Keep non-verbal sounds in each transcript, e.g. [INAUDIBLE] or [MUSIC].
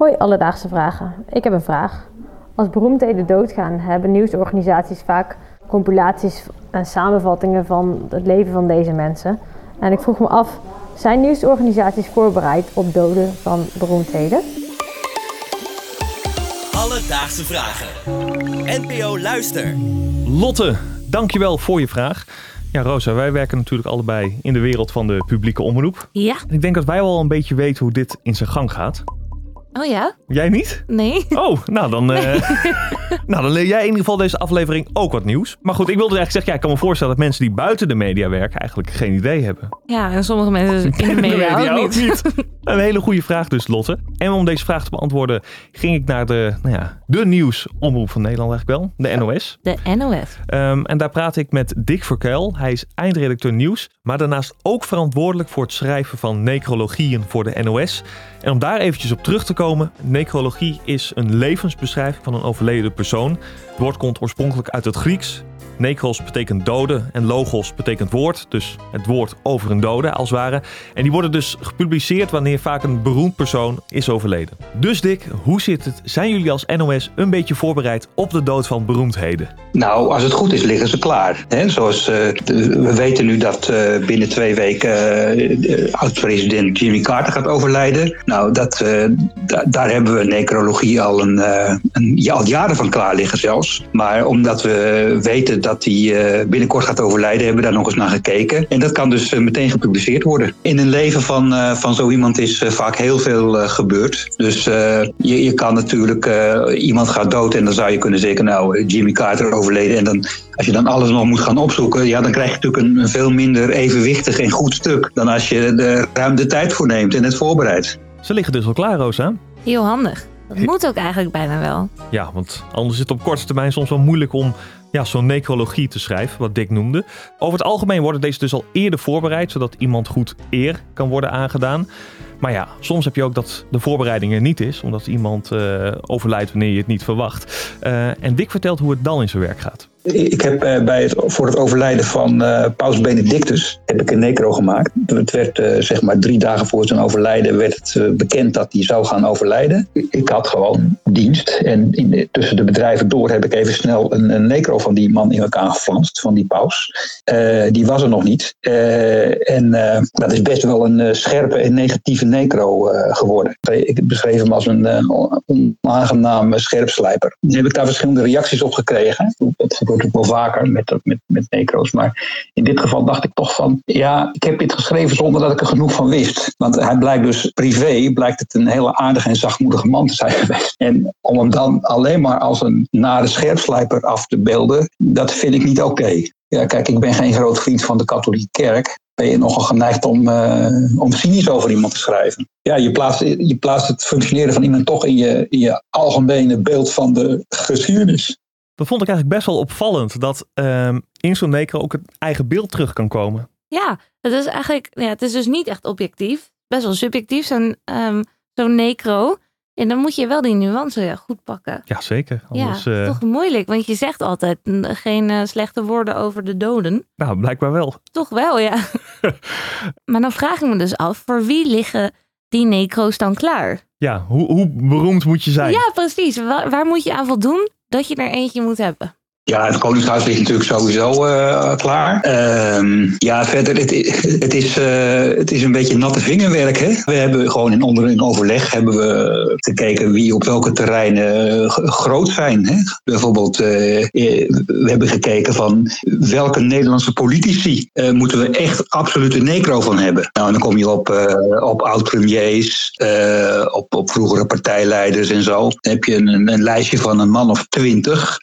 Hoi Alledaagse Vragen. Ik heb een vraag. Als beroemdheden doodgaan, hebben nieuwsorganisaties vaak compilaties en samenvattingen van het leven van deze mensen. En ik vroeg me af, zijn nieuwsorganisaties voorbereid op doden van beroemdheden? Alledaagse Vragen. NPO Luister. Lotte, dankjewel voor je vraag. Ja, Rosa, wij werken natuurlijk allebei in de wereld van de publieke omroep. Ja. En ik denk dat wij wel een beetje weten hoe dit in zijn gang gaat. Oh ja? Jij niet? Nee. Oh, nou dan, eh, [LAUGHS] nou dan leer jij in ieder geval deze aflevering ook wat nieuws. Maar goed, ik wilde eigenlijk zeggen, ja, ik kan me voorstellen dat mensen die buiten de media werken eigenlijk geen idee hebben. Ja, en sommige mensen [LAUGHS] in de media, ook niet. [LAUGHS] Een hele goede vraag dus, Lotte. En om deze vraag te beantwoorden ging ik naar de, nou ja, de nieuwsomroep van Nederland eigenlijk wel, de NOS. De NOS. Ehm, en daar praat ik met Dick Verkuil. Hij is eindredacteur nieuws, maar daarnaast ook verantwoordelijk voor het schrijven van necrologieën voor de NOS. En om daar eventjes op terug te komen, necrologie is een levensbeschrijving van een overleden persoon. Het woord komt oorspronkelijk uit het Grieks. Necros betekent dode en logos betekent woord, dus het woord over een dode als het ware. En die worden dus gepubliceerd wanneer vaak een beroemd persoon is overleden. Dus Dick, hoe zit het? Zijn jullie als NOS een beetje voorbereid op de dood van beroemdheden? Nou, als het goed is, liggen ze klaar. Hè? Zoals, de, we weten nu dat uh, binnen twee weken uh, oud-president Jimmy Carter gaat overlijden. Nou, dat, da daar hebben we necrologie al, een, een, al jaren van klaar liggen zelfs. Maar omdat we weten dat hij binnenkort gaat overlijden, hebben we daar nog eens naar gekeken. En dat kan dus meteen gepubliceerd worden. In een leven van, van zo iemand is vaak heel veel gebeurd. Dus je, je kan natuurlijk, iemand gaat dood en dan zou je kunnen zeggen, nou, Jimmy Carter overleden. En dan, als je dan alles nog moet gaan opzoeken, ja, dan krijg je natuurlijk een, een veel minder evenwichtig en goed stuk dan als je er ruim de tijd voor neemt en het voorbereidt. Ze liggen dus al klaar, Rosa. Heel handig. Dat moet ook eigenlijk bijna wel. Ja, want anders is het op korte termijn soms wel moeilijk om ja, zo'n necrologie te schrijven, wat Dick noemde. Over het algemeen worden deze dus al eerder voorbereid, zodat iemand goed eer kan worden aangedaan. Maar ja, soms heb je ook dat de voorbereiding er niet is, omdat iemand uh, overlijdt wanneer je het niet verwacht. Uh, en Dick vertelt hoe het dan in zijn werk gaat. Ik heb uh, bij het, voor het overlijden van Paus Benedictus heb ik een necro gemaakt. Het werd zeg maar drie dagen voor zijn overlijden werd het bekend dat hij zou gaan overlijden. Ik had gewoon dienst en in, tussen de bedrijven door heb ik even snel een, een necro van die man in elkaar geflanst, van die paus. die was er nog niet. en dat is best wel een scherpe en negatieve necro geworden. Ik beschreef hem als een onaangenaam scherpslijper. Dan heb ik daar verschillende reacties op gekregen. Dat gebeurt ook wel vaker met, met, met necro's. Maar in dit geval dacht ik toch van, ja, ik heb dit geschreven zonder dat ik er genoeg van wist. Want hij blijkt dus privé, blijkt het een hele aardige en zachtmoedige man te zijn [LAUGHS] geweest. En om hem dan alleen maar als een nare scherpslijper af te beelden, dat vind ik niet oké. Ja, kijk, ik ben geen groot vriend van de katholieke kerk. Ben je nogal geneigd om, uh, om cynisch over iemand te schrijven. Ja, je plaatst, je plaatst het functioneren van iemand toch in je, in je algemene beeld van de geschiedenis. Dat vond ik eigenlijk best wel opvallend, dat um, in zo'n necro ook het eigen beeld terug kan komen. Ja, het is eigenlijk, ja, het is dus niet echt objectief. Best wel subjectief, zo'n um, zo'n necro. En dan moet je wel die nuance goed pakken. Ja, zeker. Anders, ja, uh... toch moeilijk, want je zegt altijd geen uh, slechte woorden over de doden. Nou, blijkbaar wel. [LAUGHS] Toch wel, ja. maar dan vraag ik me dus af, voor wie liggen die necro's dan klaar? Ja, hoe, hoe beroemd moet je zijn? Ja, precies. Waar, waar moet je aan voldoen dat je er eentje moet hebben? Ja, het Koningshuis ligt natuurlijk sowieso uh, klaar. Uh, ja, verder, het, het, is, uh, het is een beetje natte vingerwerk. Hè? We hebben gewoon in onderling overleg hebben we gekeken wie op welke terreinen groot zijn. Hè? Bijvoorbeeld, eh, we hebben gekeken van welke Nederlandse politici moeten we echt absoluut een necro van hebben. Nou, en dan kom je op, op oud-premiers, op, op vroegere partijleiders en zo. Dan heb je een, een lijstje van een man of twintig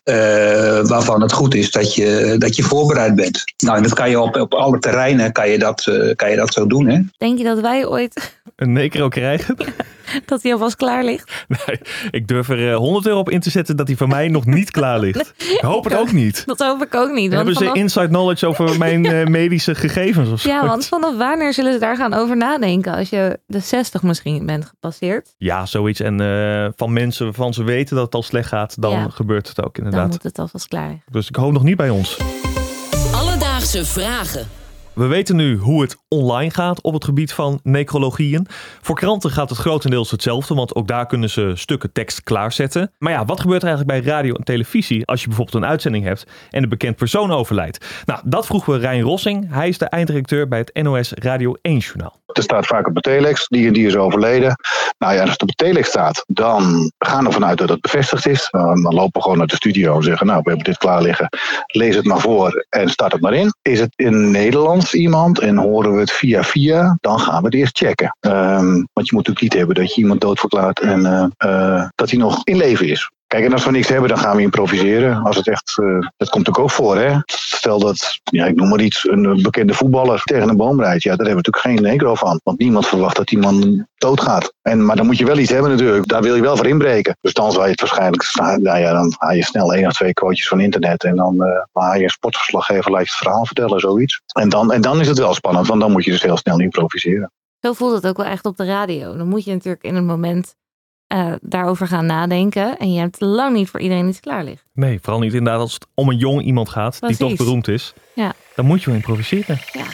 waarvan het goed is dat je, dat je voorbereid bent. Nou, en dat kan je op, op alle terreinen kan je dat, uh, kan je dat zo doen. Hè? Denk je dat wij ooit [LAUGHS] een necro krijgen? [LAUGHS] dat hij alvast klaar ligt? [LAUGHS] Nee, ik durf er 100 euro op in te zetten dat hij van mij nog niet klaar ligt. Ik hoop het ook niet. Dat hoop ik ook niet. Hebben vanaf... ze inside knowledge over mijn uh, medische gegevens of zo? Ja, want vanaf wanneer zullen ze daar gaan over nadenken als je de 60 misschien bent gepasseerd? Ja, zoiets. En uh, van mensen waarvan ze weten dat het al slecht gaat, dan ja, gebeurt het ook inderdaad. Dan moet het alvast klaar Dus ik hoop nog niet bij ons. Alledaagse vragen. we weten nu hoe het online gaat op het gebied van necrologieën. Voor kranten gaat het grotendeels hetzelfde, want ook daar kunnen ze stukken tekst klaarzetten. Maar ja, wat gebeurt er eigenlijk bij radio en televisie als je bijvoorbeeld een uitzending hebt en een bekend persoon overlijdt? Nou, dat vroegen we Rijn Rossing. Hij is de eindredacteur bij het NOS Radio 1 journaal. Er staat vaak op de telex, die en die is overleden. Nou ja, als het op de telex staat, dan gaan we ervan uit dat het bevestigd is. dan lopen we gewoon naar de studio en zeggen, nou, we hebben dit klaar liggen. Lees het maar voor en start het maar in. Is het in Nederlands iemand en horen we het via via, dan gaan we het eerst checken. Um, want je moet natuurlijk niet hebben dat je iemand doodverklaart en uh, uh, dat hij nog in leven is. Kijk, en als we niks hebben, dan gaan we improviseren. Als het echt, uh, dat komt ook ook voor, hè. Stel dat, ja, ik noem maar iets, een bekende voetballer tegen een boom rijdt. Ja, daar hebben we natuurlijk geen negro van. Want niemand verwacht dat die man doodgaat. En, maar dan moet je wel iets hebben natuurlijk. Daar wil je wel voor inbreken. Dus dan zou je het waarschijnlijk, nou ja, dan haal je snel één of twee quotejes van internet. En dan uh, je een sportverslaggever, laat je het verhaal vertellen, zoiets. En dan, en dan is het wel spannend, want dan moet je dus heel snel improviseren. Zo voelt het ook wel echt op de radio. Dan moet je natuurlijk in een moment uh, daarover gaan nadenken. En je hebt lang niet voor iedereen iets klaar liggen. Nee, vooral niet inderdaad als het om een jong iemand gaat Precies. die toch beroemd is. Ja. Dan moet je wel improviseren. Ja.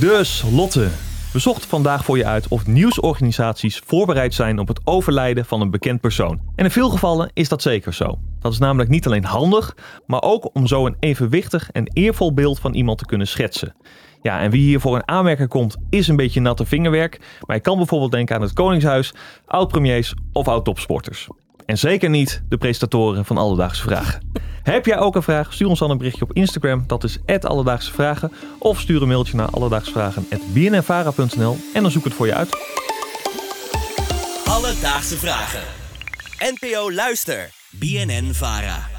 Dus Lotte, we zochten vandaag voor je uit of nieuwsorganisaties voorbereid zijn op het overlijden van een bekend persoon. En in veel gevallen is dat zeker zo. Dat is namelijk niet alleen handig, maar ook om zo een evenwichtig en eervol beeld van iemand te kunnen schetsen. Ja, en wie hier voor een aanmerker komt, is een beetje natte vingerwerk. Maar je kan bijvoorbeeld denken aan het Koningshuis, oud-premiers of oud-topsporters. En zeker niet de presentatoren van Alledaagse Vragen. [LAUGHS] Heb jij ook een vraag? Stuur ons dan een berichtje op Instagram. Dat is Alledaagse Vragen. Of stuur een mailtje naar alledaagsvragen.bnnvara.nl en dan zoek het voor je uit. Alledaagse Vragen. NPO Luister. BNN Vara.